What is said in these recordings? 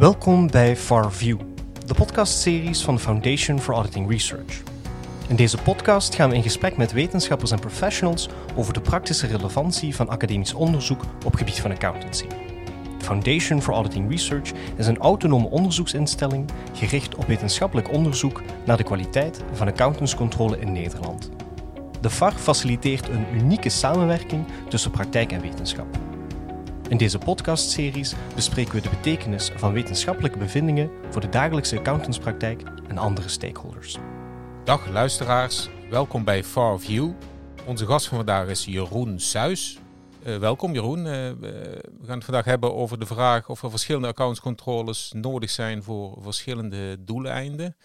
Welkom bij FarView, de podcastseries van de Foundation for Auditing Research. In deze podcast gaan we in gesprek met wetenschappers en professionals over de praktische relevantie van academisch onderzoek op gebied van accountancy. Foundation for Auditing Research is een autonome onderzoeksinstelling gericht op wetenschappelijk onderzoek naar de kwaliteit van accountantscontrole in Nederland. De FAR faciliteert een unieke samenwerking tussen praktijk en wetenschap. In deze podcastseries bespreken we de betekenis van wetenschappelijke bevindingen voor de dagelijkse accountantspraktijk en andere stakeholders. Dag luisteraars, welkom bij Far View. Onze gast van vandaag is Jeroen Suis. Uh, welkom Jeroen. Uh, we gaan het vandaag hebben over de vraag of er verschillende accountscontroles nodig zijn voor verschillende doeleinden.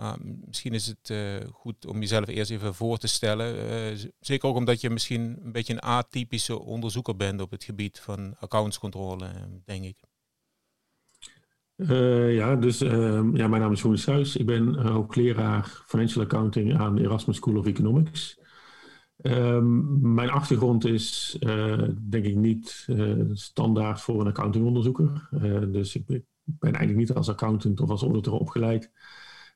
Maar misschien is het uh, goed om jezelf eerst even voor te stellen. Uh, zeker ook omdat je misschien een beetje een atypische onderzoeker bent op het gebied van accountscontrole, denk ik. Uh, ja, dus ja, mijn naam is Jeroen Suis. Ik ben hoogleraar Financial Accounting aan de Erasmus School of Economics. Um, mijn achtergrond is denk ik niet standaard voor een accountingonderzoeker. dus ik ben eigenlijk niet als accountant of als auditor opgeleid.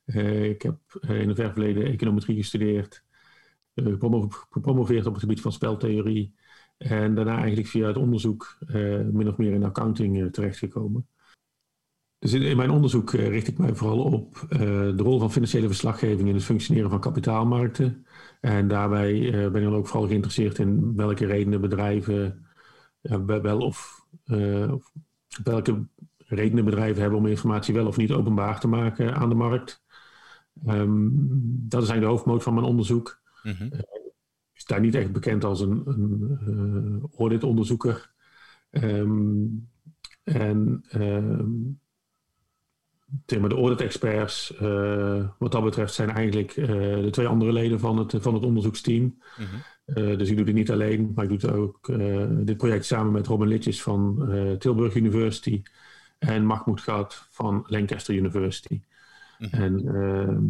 Eh, ik heb eh, in het ver verleden econometrie gestudeerd, eh, gepromoveerd op het gebied van speltheorie en daarna eigenlijk via het onderzoek min of meer in accounting terechtgekomen. Dus in, mijn onderzoek richt ik mij vooral op de rol van financiële verslaggeving in het functioneren van kapitaalmarkten. En daarbij ben ik dan ook vooral geïnteresseerd in welke redenen bedrijven wel of, of welke redenen bedrijven hebben om informatie wel of niet openbaar te maken aan de markt. Um, dat is eigenlijk de hoofdmoot van mijn onderzoek. Mm -hmm. uh, ik sta niet echt bekend als een, een uh, auditonderzoeker. Um, en um, de audit-experts, uh, wat dat betreft, zijn eigenlijk de twee andere leden van het, van het onderzoeksteam. Mm -hmm. dus ik doe dit niet alleen, maar ik doe het ook, dit project samen met Robin Litjes van Tilburg University en Mahmoud Gaat van Lancaster University. Mhm. En ehm,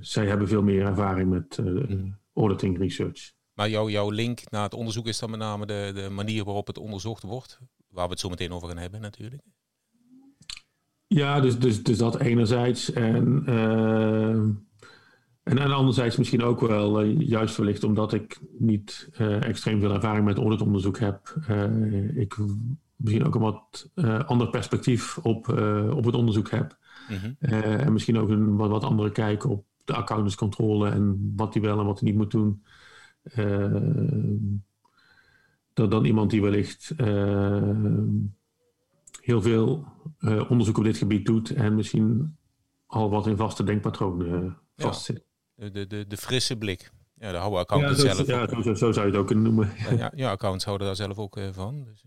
zij hebben veel meer ervaring met eh, mhm. auditing research. Maar jouw, jouw link naar het onderzoek is dan met name de, de manier waarop het onderzocht wordt, waar we het zo meteen over gaan hebben natuurlijk. Ja, dus, dus, dus dat enerzijds. En, uh, en, en anderzijds misschien ook wel, uh, juist wellicht omdat ik niet uh, extreem veel ervaring met auditonderzoek heb. ik misschien ook een wat ander perspectief op, op het onderzoek heb. Mhm. Eh, en misschien ook een wat, wat andere kijk op de accountantscontrole en wat hij wel en wat hij niet moet doen. Uh, dan, dan iemand die wellicht uh, heel veel onderzoek op dit gebied doet en misschien al wat in vaste denkpatronen vastzit. Ja, de, de, de frisse blik. Ja, daar houden accountants ja, zelf ja, zo, zo, zou je het ook kunnen noemen. Ja, ja, accountants houden daar zelf ook van. Dus,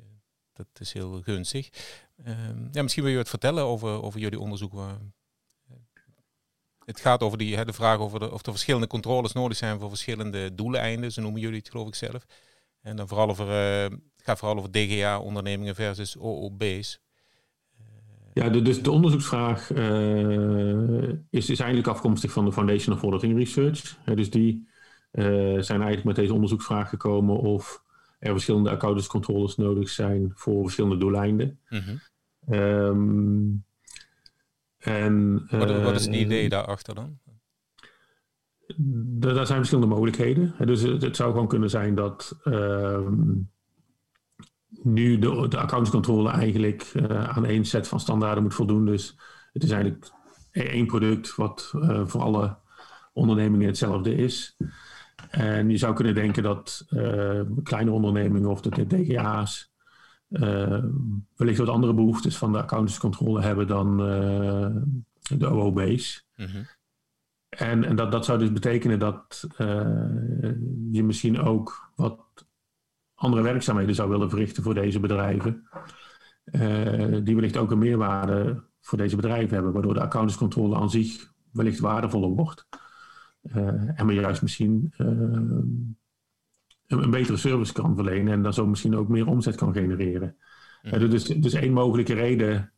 dat is heel gunstig. Um, ja, misschien wil je wat vertellen over, over jullie onderzoek. Het gaat over die, de vraag over de, of er verschillende controles nodig zijn voor verschillende doeleinden. Zo noemen jullie het geloof ik zelf. En dan vooral over, uh, het gaat vooral over DGA-ondernemingen versus OOB's. Ja, de, dus de onderzoeksvraag uh, is, is eigenlijk afkomstig van de Foundation of Auditing Research. dus die zijn eigenlijk met deze onderzoeksvraag gekomen of er verschillende accountantscontroles nodig zijn voor verschillende doeleinden. Mm -hmm. En, wat, wat, is het eh, idee daarachter dan? Daar zijn verschillende mogelijkheden. Dus het, zou gewoon kunnen zijn dat ehm, nu de, de accountscontrole eigenlijk uh, aan één set van standaarden moet voldoen. Dus het is eigenlijk één product wat uh, voor alle ondernemingen hetzelfde is. En je zou kunnen denken dat uh, kleine ondernemingen of de DGA's uh, wellicht wat andere behoeftes van de accountantscontrole hebben dan uh, de OOB's. Mm -hmm. En, en dat, dat zou dus betekenen dat je misschien ook wat andere werkzaamheden zou willen verrichten voor deze bedrijven. die wellicht ook een meerwaarde voor deze bedrijven hebben, waardoor de accountantscontrole aan zich wellicht waardevoller wordt. En maar juist misschien een, betere service kan verlenen en dan zo misschien ook meer omzet kan genereren. Mm. dus, dus één mogelijke reden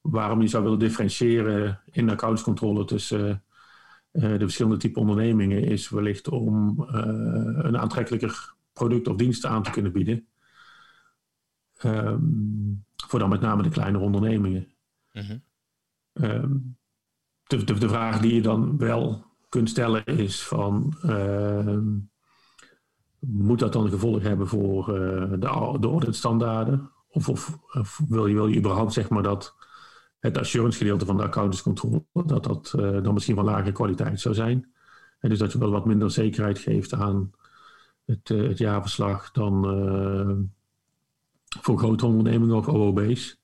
waarom je zou willen differentiëren in de accountscontrole tussen uh, de verschillende type ondernemingen is wellicht om uh, een aantrekkelijker product of dienst aan te kunnen bieden. Um, voor dan met name de kleinere ondernemingen. -hmm. ehm, de, de, de, vraag die je dan wel kunt stellen is van... Ehm, moet dat dan gevolg hebben voor uh, de, de auditstandaarden? Of, of, wil, je, wil je überhaupt zeg maar dat het assurance gedeelte van de accountantscontrole, dat dat uh, dan misschien van lagere kwaliteit zou zijn? En dus dat je wel wat minder zekerheid geeft aan het, uh, het jaarverslag dan voor grote ondernemingen of OOB's.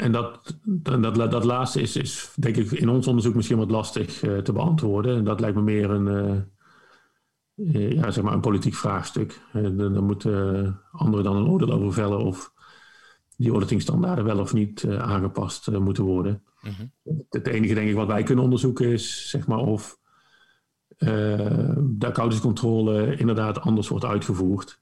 En dat, dat, dat, laatste is, is, denk ik, in ons onderzoek misschien wat lastig uh, te beantwoorden. En dat lijkt me meer een, uh, ja, zeg maar een politiek vraagstuk. Uh, dan moeten anderen dan een oordeel over vellen of die auditingstandaarden wel of niet aangepast moeten worden. Mm -hmm. Het enige, denk ik, wat wij kunnen onderzoeken is zeg maar, of de accountantscontrole inderdaad anders wordt uitgevoerd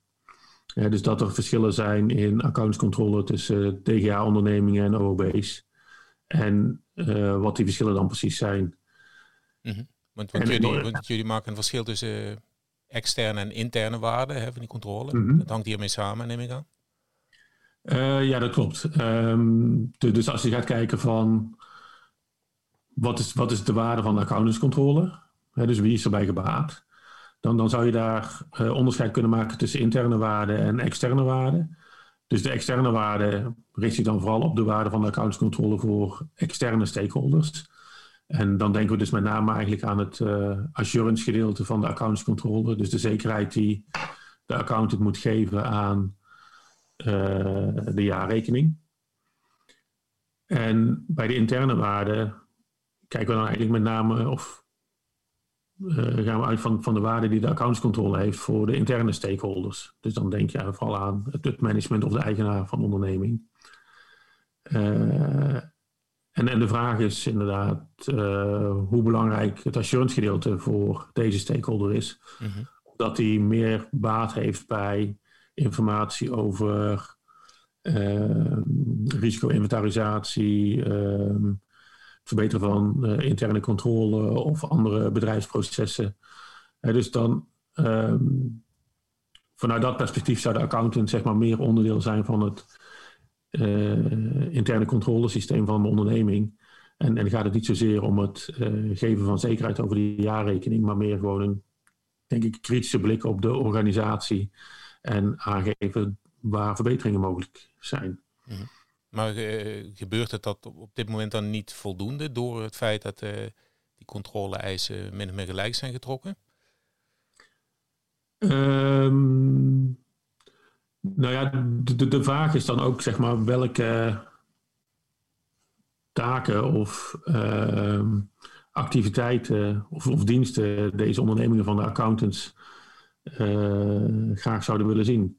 dus dat er verschillen zijn in accountscontrole tussen TGA-ondernemingen en OOB's. En uh, wat die verschillen dan precies zijn. Mm -hmm. want, want, jullie, want, jullie, maken een verschil tussen externe en interne waarden van die controle. Mm -hmm. Dat hangt hiermee samen, neem ik aan. Uh, ja, dat klopt. Um, dus als je gaat kijken van wat is, wat is de waarde van de accountantscontrole? Hè, dus wie is erbij gebaat? Dan, dan zou je daar uh, onderscheid kunnen maken tussen interne waarden en externe waarden. Dus de externe waarde richt zich dan vooral op de waarde van de accountscontrole voor externe stakeholders. En dan denken we dus met name eigenlijk aan het uh, assurance gedeelte van de accountscontrole. Dus de zekerheid die de accountant moet geven aan uh, de jaarrekening. En bij de interne waarde kijken we dan eigenlijk met name, of gaan we uit van, van de waarde die de accountscontrole heeft voor de interne stakeholders. Dus dan denk je vooral aan het management of de eigenaar van de onderneming. Uh, en, en de vraag is inderdaad uh, hoe belangrijk het assurance gedeelte voor deze stakeholder is. Mm -hmm. Dat hij meer baat heeft bij informatie over risico-inventarisatie, ehm, verbeteren van uh, interne controle of andere bedrijfsprocessen. Dus dan um, vanuit dat perspectief zou de accountant zeg maar meer onderdeel zijn van het uh, interne controlesysteem van de onderneming. En, en gaat het niet zozeer om het geven van zekerheid over de jaarrekening, maar meer gewoon een, denk ik, kritische blik op de organisatie en aangeven waar verbeteringen mogelijk zijn. -hmm. Maar uh, gebeurt het dat op dit moment dan niet voldoende door het feit dat uh, die controle-eisen min of meer gelijk zijn getrokken? Um, nou ja, de, vraag is dan ook zeg maar welke taken of uh, activiteiten of, of, diensten deze ondernemingen van de accountants uh, graag zouden willen zien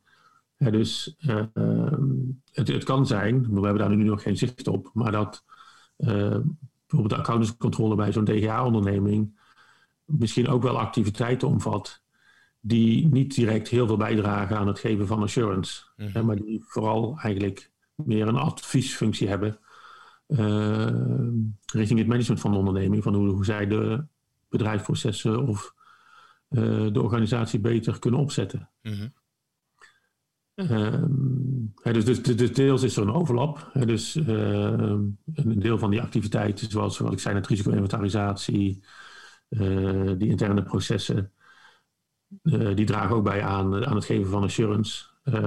dus uh, het, het, kan zijn, we hebben daar nu nog geen zicht op, maar dat uh, bijvoorbeeld de accountantscontrole bij zo'n DGA-onderneming misschien ook wel activiteiten omvat die niet direct heel veel bijdragen aan het geven van assurance, mm -hmm. maar die vooral eigenlijk meer een adviesfunctie hebben uh, richting het management van de onderneming, van hoe, hoe zij de bedrijfsprocessen of de organisatie beter kunnen opzetten. Mm -hmm. Um, dus, dus, dus, deels is er een overlap. dus uh, een deel van die activiteiten, zoals wat ik zei, het risico-inventarisatie, uh, die interne processen, uh, die dragen ook bij aan, aan het geven van assurance.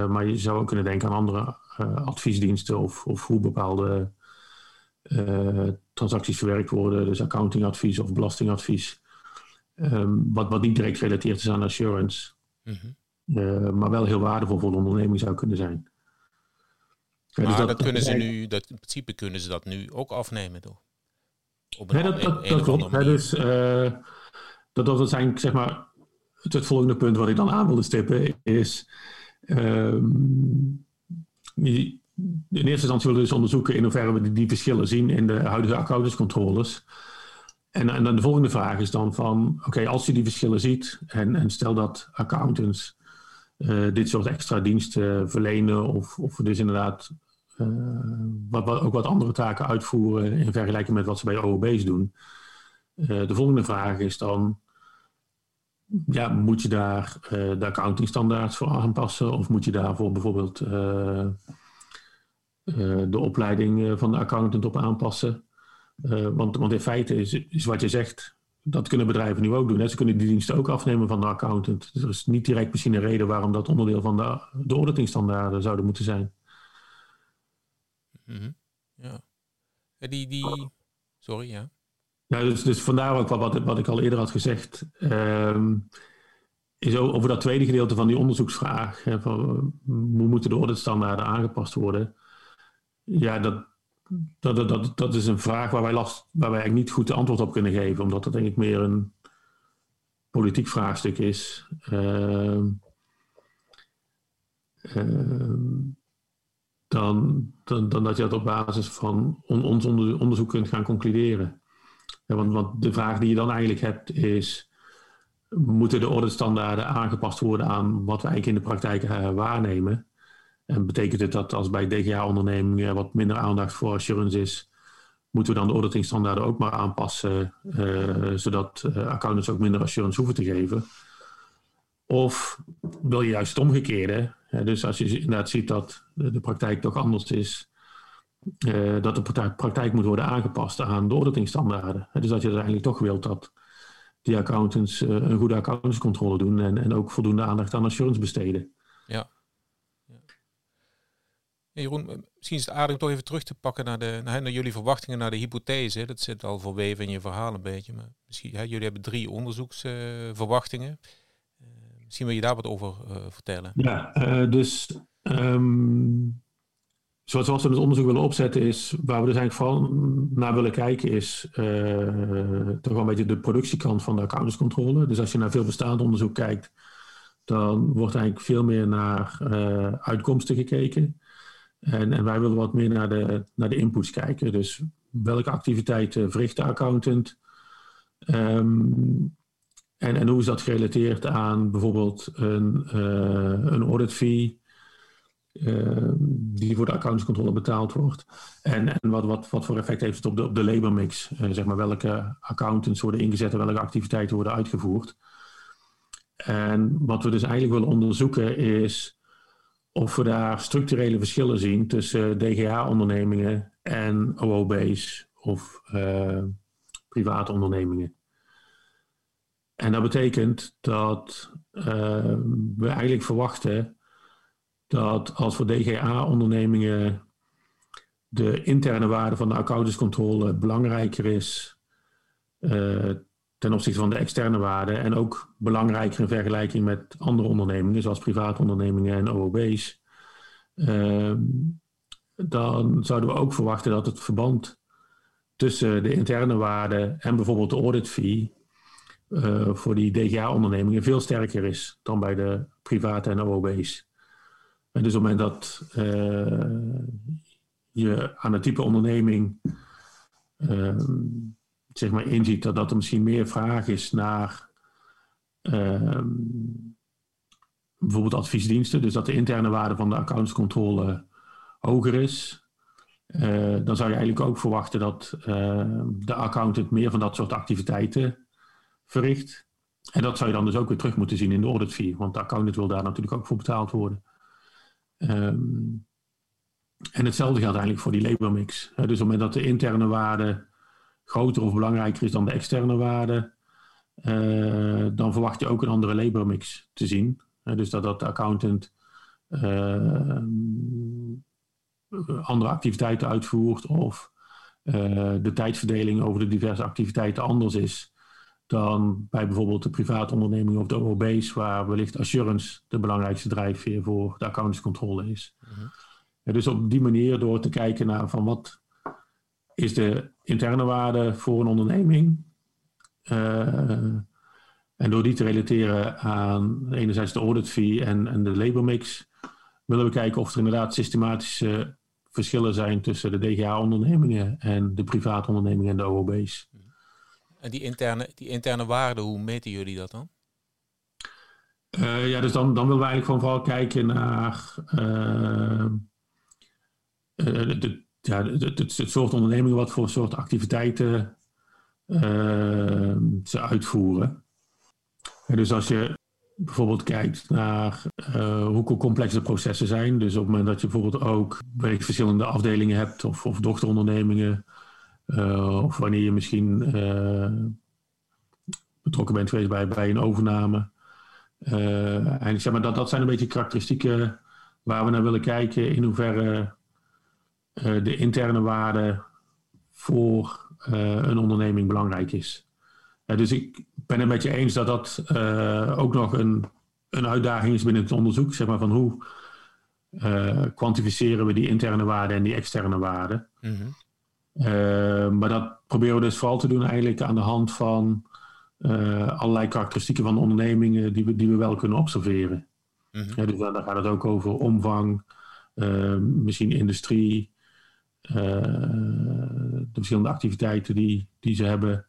maar je zou ook kunnen denken aan andere adviesdiensten of, of hoe bepaalde transacties verwerkt worden, dus accountingadvies of belastingadvies, um, wat, wat niet direct gerelateerd is aan assurance. Mm. Uh, maar wel heel waardevol voor de onderneming zou kunnen zijn. Ja, maar dus dat, dat, kunnen ze nu, dat, in principe kunnen ze dat nu ook afnemen, toch? Op een, dat, dat, dat klopt. dus, uh, dat, dat zijn, zeg maar, het, het, volgende punt wat ik dan aan wilde stippen is. Um, in eerste instantie willen we dus onderzoeken in hoeverre we die, die verschillen zien in de huidige accountantscontroles. En, en dan de volgende vraag is dan van, oké, als je die verschillen ziet en, en stel dat accountants dit soort extra diensten verlenen of, of dus inderdaad uh, wat, ook wat andere taken uitvoeren in vergelijking met wat ze bij OOB's doen. Uh, de volgende vraag is dan, ja, moet je daar de accountingstandaards voor aanpassen of moet je daarvoor bijvoorbeeld de opleiding van de accountant op aanpassen. want, want in feite is, is wat je zegt, dat kunnen bedrijven nu ook doen. Hè? Ze kunnen die diensten ook afnemen van de accountant. Dus er is niet direct misschien een reden waarom dat onderdeel van de, de auditingstandaarden zouden moeten zijn. Mm Ja. Die, die... Sorry, ja. Ja, dus, dus vandaar ook wat, wat ik al eerder had gezegd. Ehm, is over dat tweede gedeelte van die onderzoeksvraag. Hè, van, hoe moeten de auditstandaarden aangepast worden? Ja, dat, dat, dat, dat, is een vraag waar wij, last, waar wij eigenlijk niet goed de antwoord op kunnen geven. Omdat dat denk ik meer een politiek vraagstuk is. Ehm, ehm, dan, dan, dat je dat op basis van ons onderzoek kunt gaan concluderen. want, want, de vraag die je dan eigenlijk hebt is: moeten de auditstandaarden aangepast worden aan wat we eigenlijk in de praktijk uh, waarnemen? En betekent het dat als bij DGA-ondernemingen wat minder aandacht voor assurance is, moeten we dan de auditingstandaarden ook maar aanpassen, uh, zodat uh, accountants ook minder assurance hoeven te geven? Of wil je juist het omgekeerde? dus als je inderdaad ziet dat de praktijk toch anders is, dat de praktijk moet worden aangepast aan de auditingstandaarden. dus dat je er eigenlijk toch wilt dat die accountants een goede accountantscontrole doen en, en ook voldoende aandacht aan assurance besteden. Ja. Jeroen, misschien is het aardig om toch even terug te pakken naar, de, naar, jullie verwachtingen, naar de hypothese. Dat zit al verweven in je verhaal een beetje. Maar misschien, hè, jullie hebben drie onderzoeksverwachtingen. Uh, misschien wil je daar wat over uh, vertellen. Ja, dus um, zoals, we het onderzoek willen opzetten is, waar we dus eigenlijk vooral naar willen kijken, is toch wel een beetje de productiekant van de accountantscontrole. Dus als je naar veel bestaand onderzoek kijkt, dan wordt eigenlijk veel meer naar uitkomsten gekeken. En, en wij willen wat meer naar de, naar de inputs kijken. Dus welke activiteiten verricht de accountant? Um, en, en hoe is dat gerelateerd aan bijvoorbeeld een, uh, een audit fee uh, die voor de accountantscontrole betaald wordt? En, en wat, wat, wat voor effect heeft het op de, op de labor mix? Uh, zeg maar welke accountants worden ingezet en welke activiteiten worden uitgevoerd? En wat we dus eigenlijk willen onderzoeken is of we daar structurele verschillen zien tussen DGA-ondernemingen en OOB's of uh, private ondernemingen. En dat betekent dat uh, we eigenlijk verwachten dat als voor DGA-ondernemingen de interne waarde van de accountantscontrole belangrijker is uh, ten opzichte van de externe waarde en ook belangrijker in vergelijking met andere ondernemingen, zoals private ondernemingen en OOB's, uh, dan zouden we ook verwachten dat het verband tussen de interne waarde en bijvoorbeeld de audit fee uh, voor die DGA-ondernemingen veel sterker is dan bij de private en OOB's. En dus op het moment dat uh, je aan het type onderneming ehm, zeg maar inziet dat, dat er misschien meer vraag is naar uh, bijvoorbeeld adviesdiensten, dus dat de interne waarde van de accountscontrole hoger is. Uh, dan zou je eigenlijk ook verwachten dat uh, de accountant meer van dat soort activiteiten verricht. En dat zou je dan dus ook weer terug moeten zien in de audit fee, want de accountant wil daar natuurlijk ook voor betaald worden. Um, en hetzelfde geldt eigenlijk voor die labor mix. dus op het moment dat de interne waarde groter of belangrijker is dan de externe waarde, uh, dan verwacht je ook een andere labor mix te zien. Uh, dus dat, dat de accountant uh, andere activiteiten uitvoert of de tijdsverdeling over de diverse activiteiten anders is dan bij bijvoorbeeld de private onderneming of de OOB's, waar wellicht assurance de belangrijkste drijfveer voor de accountantscontrole is. -hmm. dus op die manier door te kijken naar van wat is de interne waarde voor een onderneming. Uh, en door die te relateren aan enerzijds de audit fee en, en de labor mix, willen we kijken of er inderdaad systematische verschillen zijn tussen de DGA-ondernemingen en de private ondernemingen en de OOB's. En die interne, die interne waarde, hoe meten jullie dat dan? Uh, ja, dus dan, dan willen we eigenlijk gewoon vooral kijken naar uh, de, ja, het, soort ondernemingen, wat voor soort activiteiten uh, ze uitvoeren. En dus als je bijvoorbeeld kijkt naar uh, hoe complex de processen zijn. Dus op het moment dat je bijvoorbeeld ook verschillende afdelingen hebt of, of dochterondernemingen, uh, of wanneer je misschien uh, betrokken bent geweest bij, bij een overname. en zeg maar, dat, dat zijn een beetje karakteristieken waar we naar willen kijken in hoeverre de interne waarde voor een onderneming belangrijk is. dus ik ben het met je eens dat dat ook nog een, een uitdaging is binnen het onderzoek. Zeg maar van hoe kwantificeren we die interne waarde en die externe waarde. Mm uh, maar dat proberen we dus vooral te doen eigenlijk aan de hand van uh, allerlei karakteristieken van ondernemingen die we, die we wel kunnen observeren. Mm -hmm. ja, dus dan, gaat het ook over omvang, uh, misschien industrie, de verschillende activiteiten die, die ze hebben.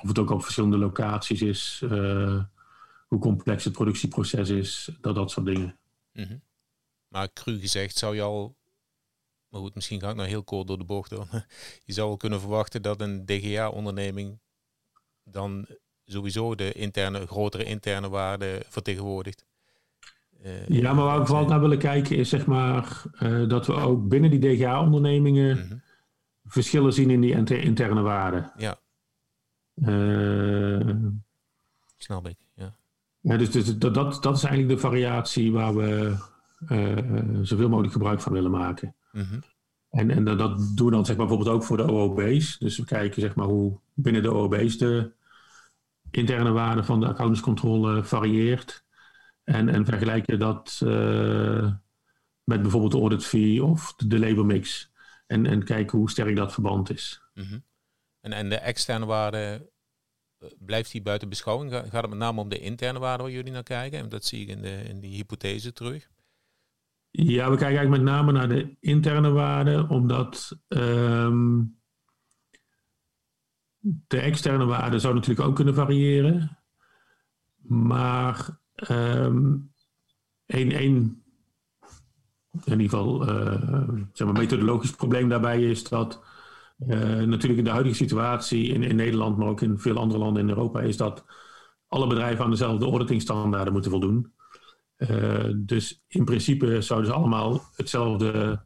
of het ook op verschillende locaties is, hoe complex het productieproces is, dat, dat soort dingen. -hmm. Maar cru gezegd, zou je al maar goed, misschien ga ik nou heel kort door de bocht. Hoor. Je zou wel kunnen verwachten dat een DGA-onderneming dan sowieso de interne, grotere interne waarde vertegenwoordigt. Uh, ja, maar waar we vooral naar willen kijken is zeg maar uh, dat we ook binnen die DGA-ondernemingen -hmm. verschillen zien in die interne waarde. Ja. Uh, Snap ik, ja. ja dus, dus dat, dat, dat is eigenlijk de variatie waar we zoveel mogelijk gebruik van willen maken. Mhm. En, en dat doen we dan zeg maar, bijvoorbeeld ook voor de OOB's. Dus we kijken zeg maar, hoe binnen de OOB's de interne waarde van de accountantscontrole varieert. En, en vergelijken dat uh, met bijvoorbeeld de audit fee of de, de labor mix. En, en kijken hoe sterk dat verband is. Mhm. en, en de externe waarde, eh, blijft die buiten beschouwing? Gaat het met name om de interne waarde waar jullie naar kijken? En dat zie ik in, de, in die hypothese terug. Ja, we kijken eigenlijk met name naar de interne waarde, omdat um, de externe waarde zou natuurlijk ook kunnen variëren. Maar um, één, één, in ieder geval, uh, zeg maar, methodologisch probleem daarbij is dat uh, natuurlijk in de huidige situatie in, in Nederland, maar ook in veel andere landen in Europa, is dat alle bedrijven aan dezelfde auditingstandaarden moeten voldoen. Uh, dus in principe zouden ze allemaal hetzelfde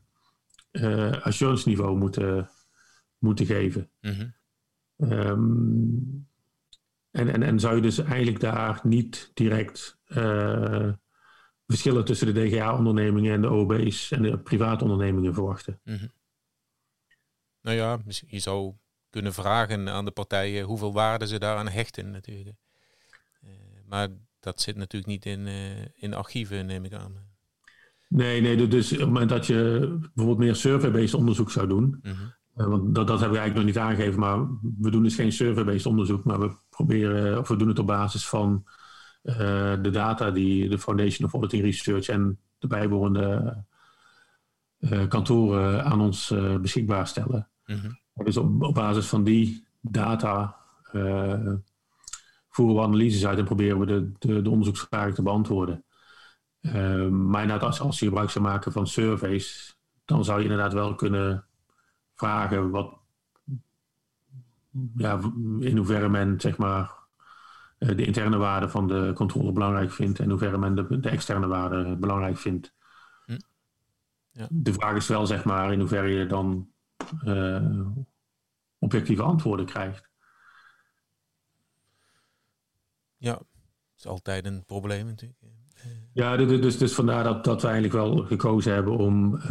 uh, assurance niveau moeten, moeten geven. Mm -hmm. um, en, en, en zou je dus eigenlijk daar niet direct uh, verschillen tussen de DGA-ondernemingen en de OB's en de private ondernemingen verwachten? Mm -hmm. Nou ja, je zou kunnen vragen aan de partijen hoeveel waarde ze daaraan hechten natuurlijk. maar dat zit natuurlijk niet in, uh, in archieven, neem ik aan. Nee, nee, dus op het moment dat je bijvoorbeeld meer survey-based onderzoek zou doen, mm -hmm. uh, want dat, dat hebben we eigenlijk nog niet aangegeven, maar we doen dus geen survey-based onderzoek, maar we proberen, of we doen het op basis van uh, de data die de Foundation of Auditing Research en de bijbehorende kantoren aan ons beschikbaar stellen. Mm -hmm. Dus op, op, basis van die data voeren we analyses uit en proberen we de, de, de onderzoeksvragen te beantwoorden. Uh, maar inderdaad, als, als je gebruik zou maken van surveys, dan zou je inderdaad wel kunnen vragen wat, ja, in hoeverre men zeg maar, eh, de interne waarde van de controle belangrijk vindt en in hoeverre men de, de externe waarde belangrijk vindt. Hm. Ja. De vraag is wel, zeg maar, in hoeverre je dan uh, objectieve antwoorden krijgt. Ja, dat is altijd een probleem natuurlijk. Ja, dus, dus, dus vandaar dat, dat we eigenlijk wel gekozen hebben om uh,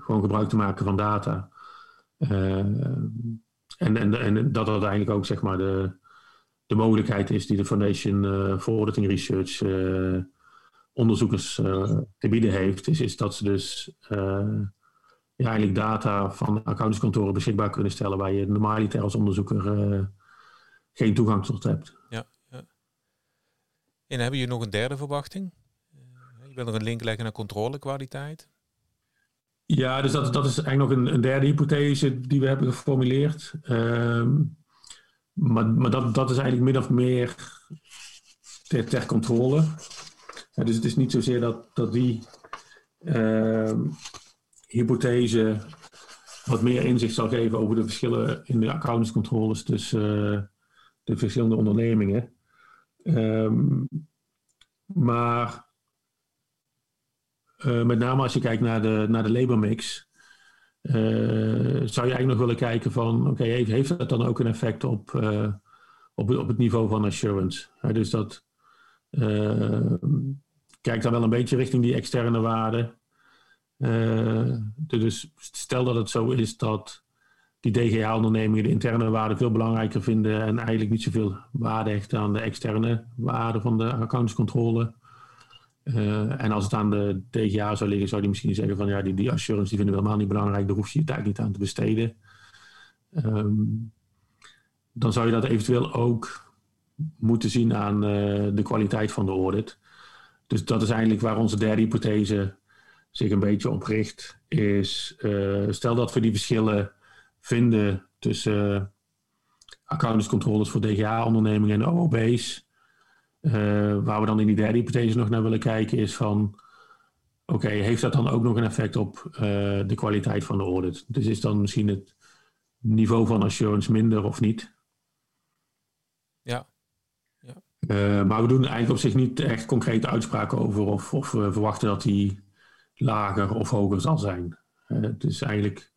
gewoon gebruik te maken van data. Uh, en, en, dat eigenlijk ook zeg maar de, de mogelijkheid is die de Foundation uh, for Auditing Research onderzoekers te bieden heeft, is, is dat ze dus ja, eigenlijk data van accountantskantoren beschikbaar kunnen stellen waar je normaliter als onderzoeker geen toegang tot hebt. Ja. En hebben jullie nog een derde verwachting? Eh, je wil nog een link leggen naar controlekwaliteit? Ja, dus dat, dat is eigenlijk nog een, een derde hypothese die we hebben geformuleerd. Ehm, maar maar dat, dat is eigenlijk min of meer ter, ter controle. dus het is niet zozeer dat, dat die uh, hypothese wat meer inzicht zal geven over de verschillen in de accountantscontroles tussen uh, de verschillende ondernemingen. Ehm, maar met name als je kijkt naar de, naar de labormix, uh, zou je eigenlijk nog willen kijken van, oké, heeft, heeft dat dan ook een effect op, uh, op, op het niveau van assurance? dus dat kijkt dan wel een beetje richting die externe waarden. dus stel dat het zo is dat die DGA-ondernemingen de interne waarde veel belangrijker vinden en eigenlijk niet zoveel waarde hechten aan de externe waarde van de accountscontrole. Uh, en als het aan de DGA zou liggen, zou die misschien zeggen van ja, die, die assurance die vinden we helemaal niet belangrijk, daar hoef je je tijd niet aan te besteden. Um, dan zou je dat eventueel ook moeten zien aan uh, de kwaliteit van de audit. Dus dat is eigenlijk waar onze derde hypothese zich een beetje op richt. Is uh, stel dat we die verschillen vinden tussen accountantscontroles voor DGA-ondernemingen en OOB's. Uh, waar we dan in die derde hypothese nog naar willen kijken is van... Oké, okay, heeft dat dan ook nog een effect op uh, de kwaliteit van de audit? Dus is dan misschien het niveau van assurance minder of niet? Ja. ja. Uh, maar we doen eigenlijk op zich niet echt concrete uitspraken over of, of we verwachten dat die lager of hoger zal zijn. het is eigenlijk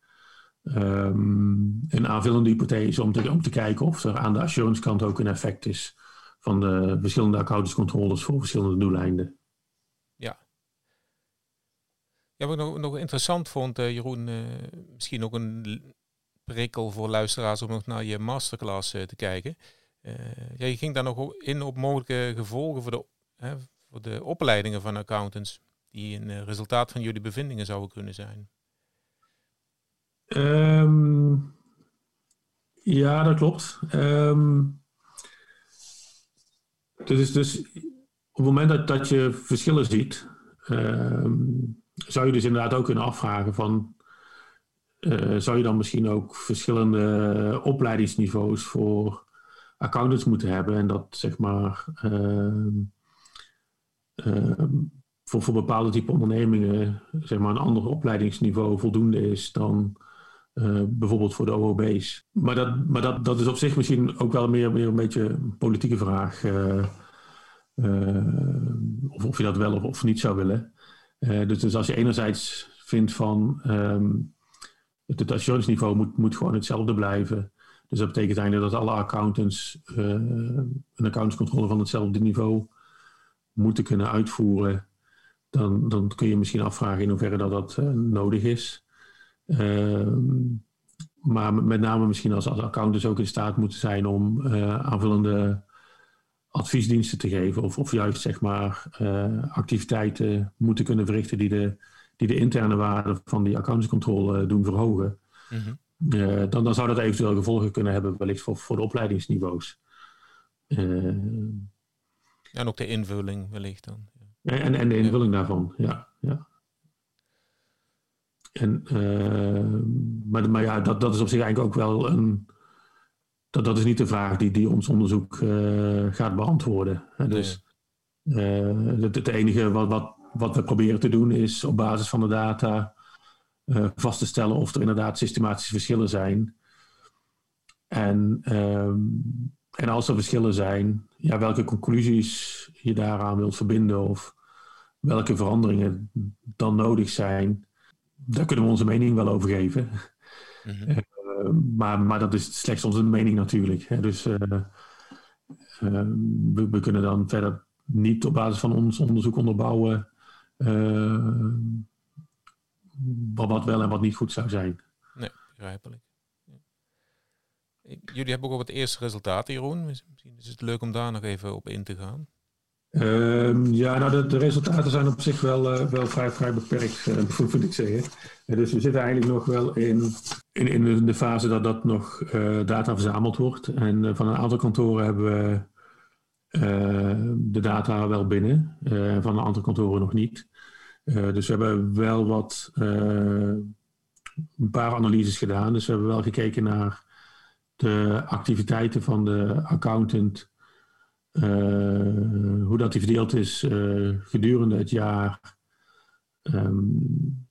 um, een aanvullende hypothese om te, om te kijken of er aan de assurance kant ook een effect is van de verschillende accountantscontroles voor verschillende doeleinden. Ja. Ja, wat ik nog, nog interessant vond, uh, Jeroen, uh, misschien ook een prikkel voor luisteraars om nog naar je masterclass uh, te kijken. ja, je ging daar nog in op mogelijke gevolgen voor de, voor de opleidingen van accountants, die een resultaat van jullie bevindingen zouden kunnen zijn. Um, ja, dat klopt. Um, dus, dus op het moment dat, dat je verschillen ziet, um, zou je dus inderdaad ook kunnen afvragen van, uh, zou je dan misschien ook verschillende opleidingsniveaus voor accountants moeten hebben en dat zeg maar voor, voor bepaalde type ondernemingen zeg maar een ander opleidingsniveau voldoende is dan uh, bijvoorbeeld voor de OOB's. Maar, dat, maar dat, dat is op zich misschien ook wel meer, meer een beetje een politieke vraag. Uh, uh, of, of je dat wel of, of niet zou willen. dus, dus als je enerzijds vindt van um, het, het assurance niveau moet, moet gewoon hetzelfde blijven. Dus dat betekent eigenlijk dat alle accountants een accountscontrole van hetzelfde niveau moeten kunnen uitvoeren. Dan, dan kun je misschien afvragen in hoeverre dat, dat nodig is. Ehm, maar met name misschien als, als accountants ook in staat moeten zijn om uh, aanvullende adviesdiensten te geven. Of, of juist zeg maar uh, activiteiten moeten kunnen verrichten die de, die de interne waarde van die accountantscontrole doen verhogen. Mm -hmm. uh, dan, dan zou dat eventueel gevolgen kunnen hebben wellicht voor, voor de opleidingsniveaus. en ook de invulling wellicht dan. En, en de invulling ja. daarvan, ja. ja. En, uh, maar, maar ja, dat, dat is op zich eigenlijk ook wel een. Dat, dat is niet de vraag die, die ons onderzoek uh, gaat beantwoorden. Hè? Dus uh, het, het, enige wat, wat, wat we proberen te doen is op basis van de data vast te stellen of er inderdaad systematische verschillen zijn. En, ehm, en als er verschillen zijn, ja, welke conclusies je daaraan wilt verbinden of welke veranderingen dan nodig zijn daar kunnen we onze mening wel over geven. Mm maar, maar dat is slechts onze mening natuurlijk. Hè. Dus uh, uh, we, we, kunnen dan verder niet op basis van ons onderzoek onderbouwen wat wel en wat niet goed zou zijn. Nee, begrijpelijk. Jullie hebben ook op het eerste resultaat, Jeroen. Misschien is het leuk om daar nog even op in te gaan. Um, ja, nou de, resultaten zijn op zich wel, uh, wel vrij, vrij beperkt, uh, moet ik zeggen. Uh, dus we zitten eigenlijk nog wel in, in, in de fase dat dat nog data verzameld wordt. En van een aantal kantoren hebben we de data wel binnen, en van een aantal kantoren nog niet. dus we hebben wel wat, een paar analyses gedaan. Dus we hebben wel gekeken naar de activiteiten van de accountant hoe dat die verdeeld is uh, gedurende het jaar um,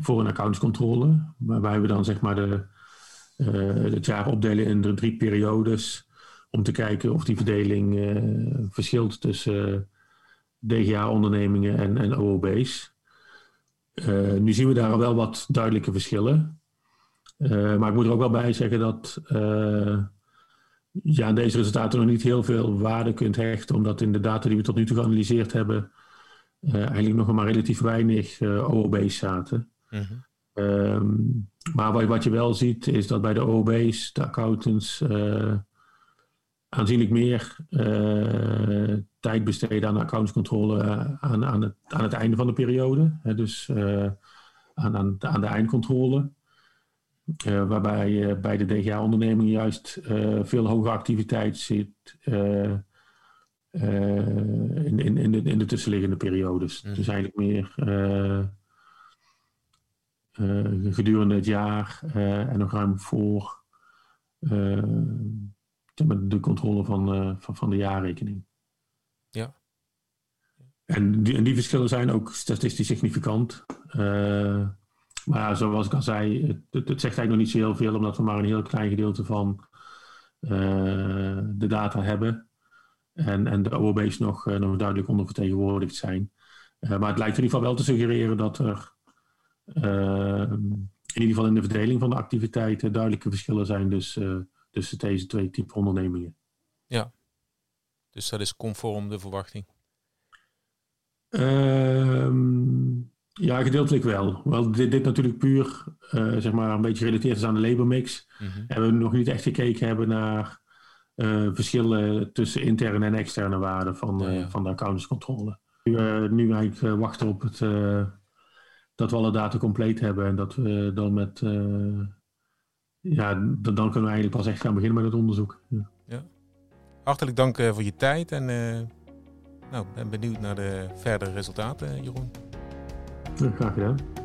voor een accountscontrole. Waarbij we dan zeg maar de, uh, het jaar opdelen in drie periodes. om te kijken of die verdeling verschilt tussen DGA-ondernemingen en, en OOB's. nu zien we daar wel wat duidelijke verschillen. maar ik moet er ook wel bij zeggen dat je aan deze resultaten nog niet heel veel waarde kunt hechten, omdat in de data die we tot nu toe geanalyseerd hebben, uh, eigenlijk nog maar relatief weinig uh, OOB's zaten. Mhm. Ehm, maar wat, wat, je wel ziet, is dat bij de OOB's de accountants uh, aanzienlijk meer tijd besteden aan accountscontrole aan, aan, het, aan het einde van de periode. Hè, dus aan, aan, aan de eindcontrole. Uh, waarbij je bij de DGA-onderneming juist uh, veel hogere activiteit zit uh, in, in, in, de, in de tussenliggende periodes. Mm. Dus eigenlijk meer gedurende het jaar en nog ruim voor de controle van, van, van de jaarrekening. Ja. En die, en die verschillen zijn ook statistisch significant. Maar zoals ik al zei, het, het, zegt eigenlijk nog niet zo heel veel, omdat we maar een heel klein gedeelte van uh, de data hebben. En, en de OOB's nog, uh, nog duidelijk ondervertegenwoordigd zijn. Uh, maar het lijkt in ieder geval wel te suggereren dat er in ieder geval in de verdeling van de activiteiten duidelijke verschillen zijn dus, tussen deze twee typen ondernemingen. Ja, dus dat is conform de verwachting. Ehm ja, gedeeltelijk wel. Wel, dit, dit natuurlijk puur uh, zeg maar een beetje gerelateerd is aan de labormix. Mm -hmm. En we nog niet echt gekeken hebben naar uh, verschillen tussen interne en externe waarden van, ja, ja. Van de accountantscontrole. Nu, nu eigenlijk wachten op het, dat we alle data compleet hebben en dat we dan met. ja, dan, dan kunnen we eigenlijk pas echt gaan beginnen met het onderzoek. Ja. ja. Hartelijk dank voor je tijd en nou, ben benieuwd naar de verdere resultaten, Jeroen. Graag gedaan.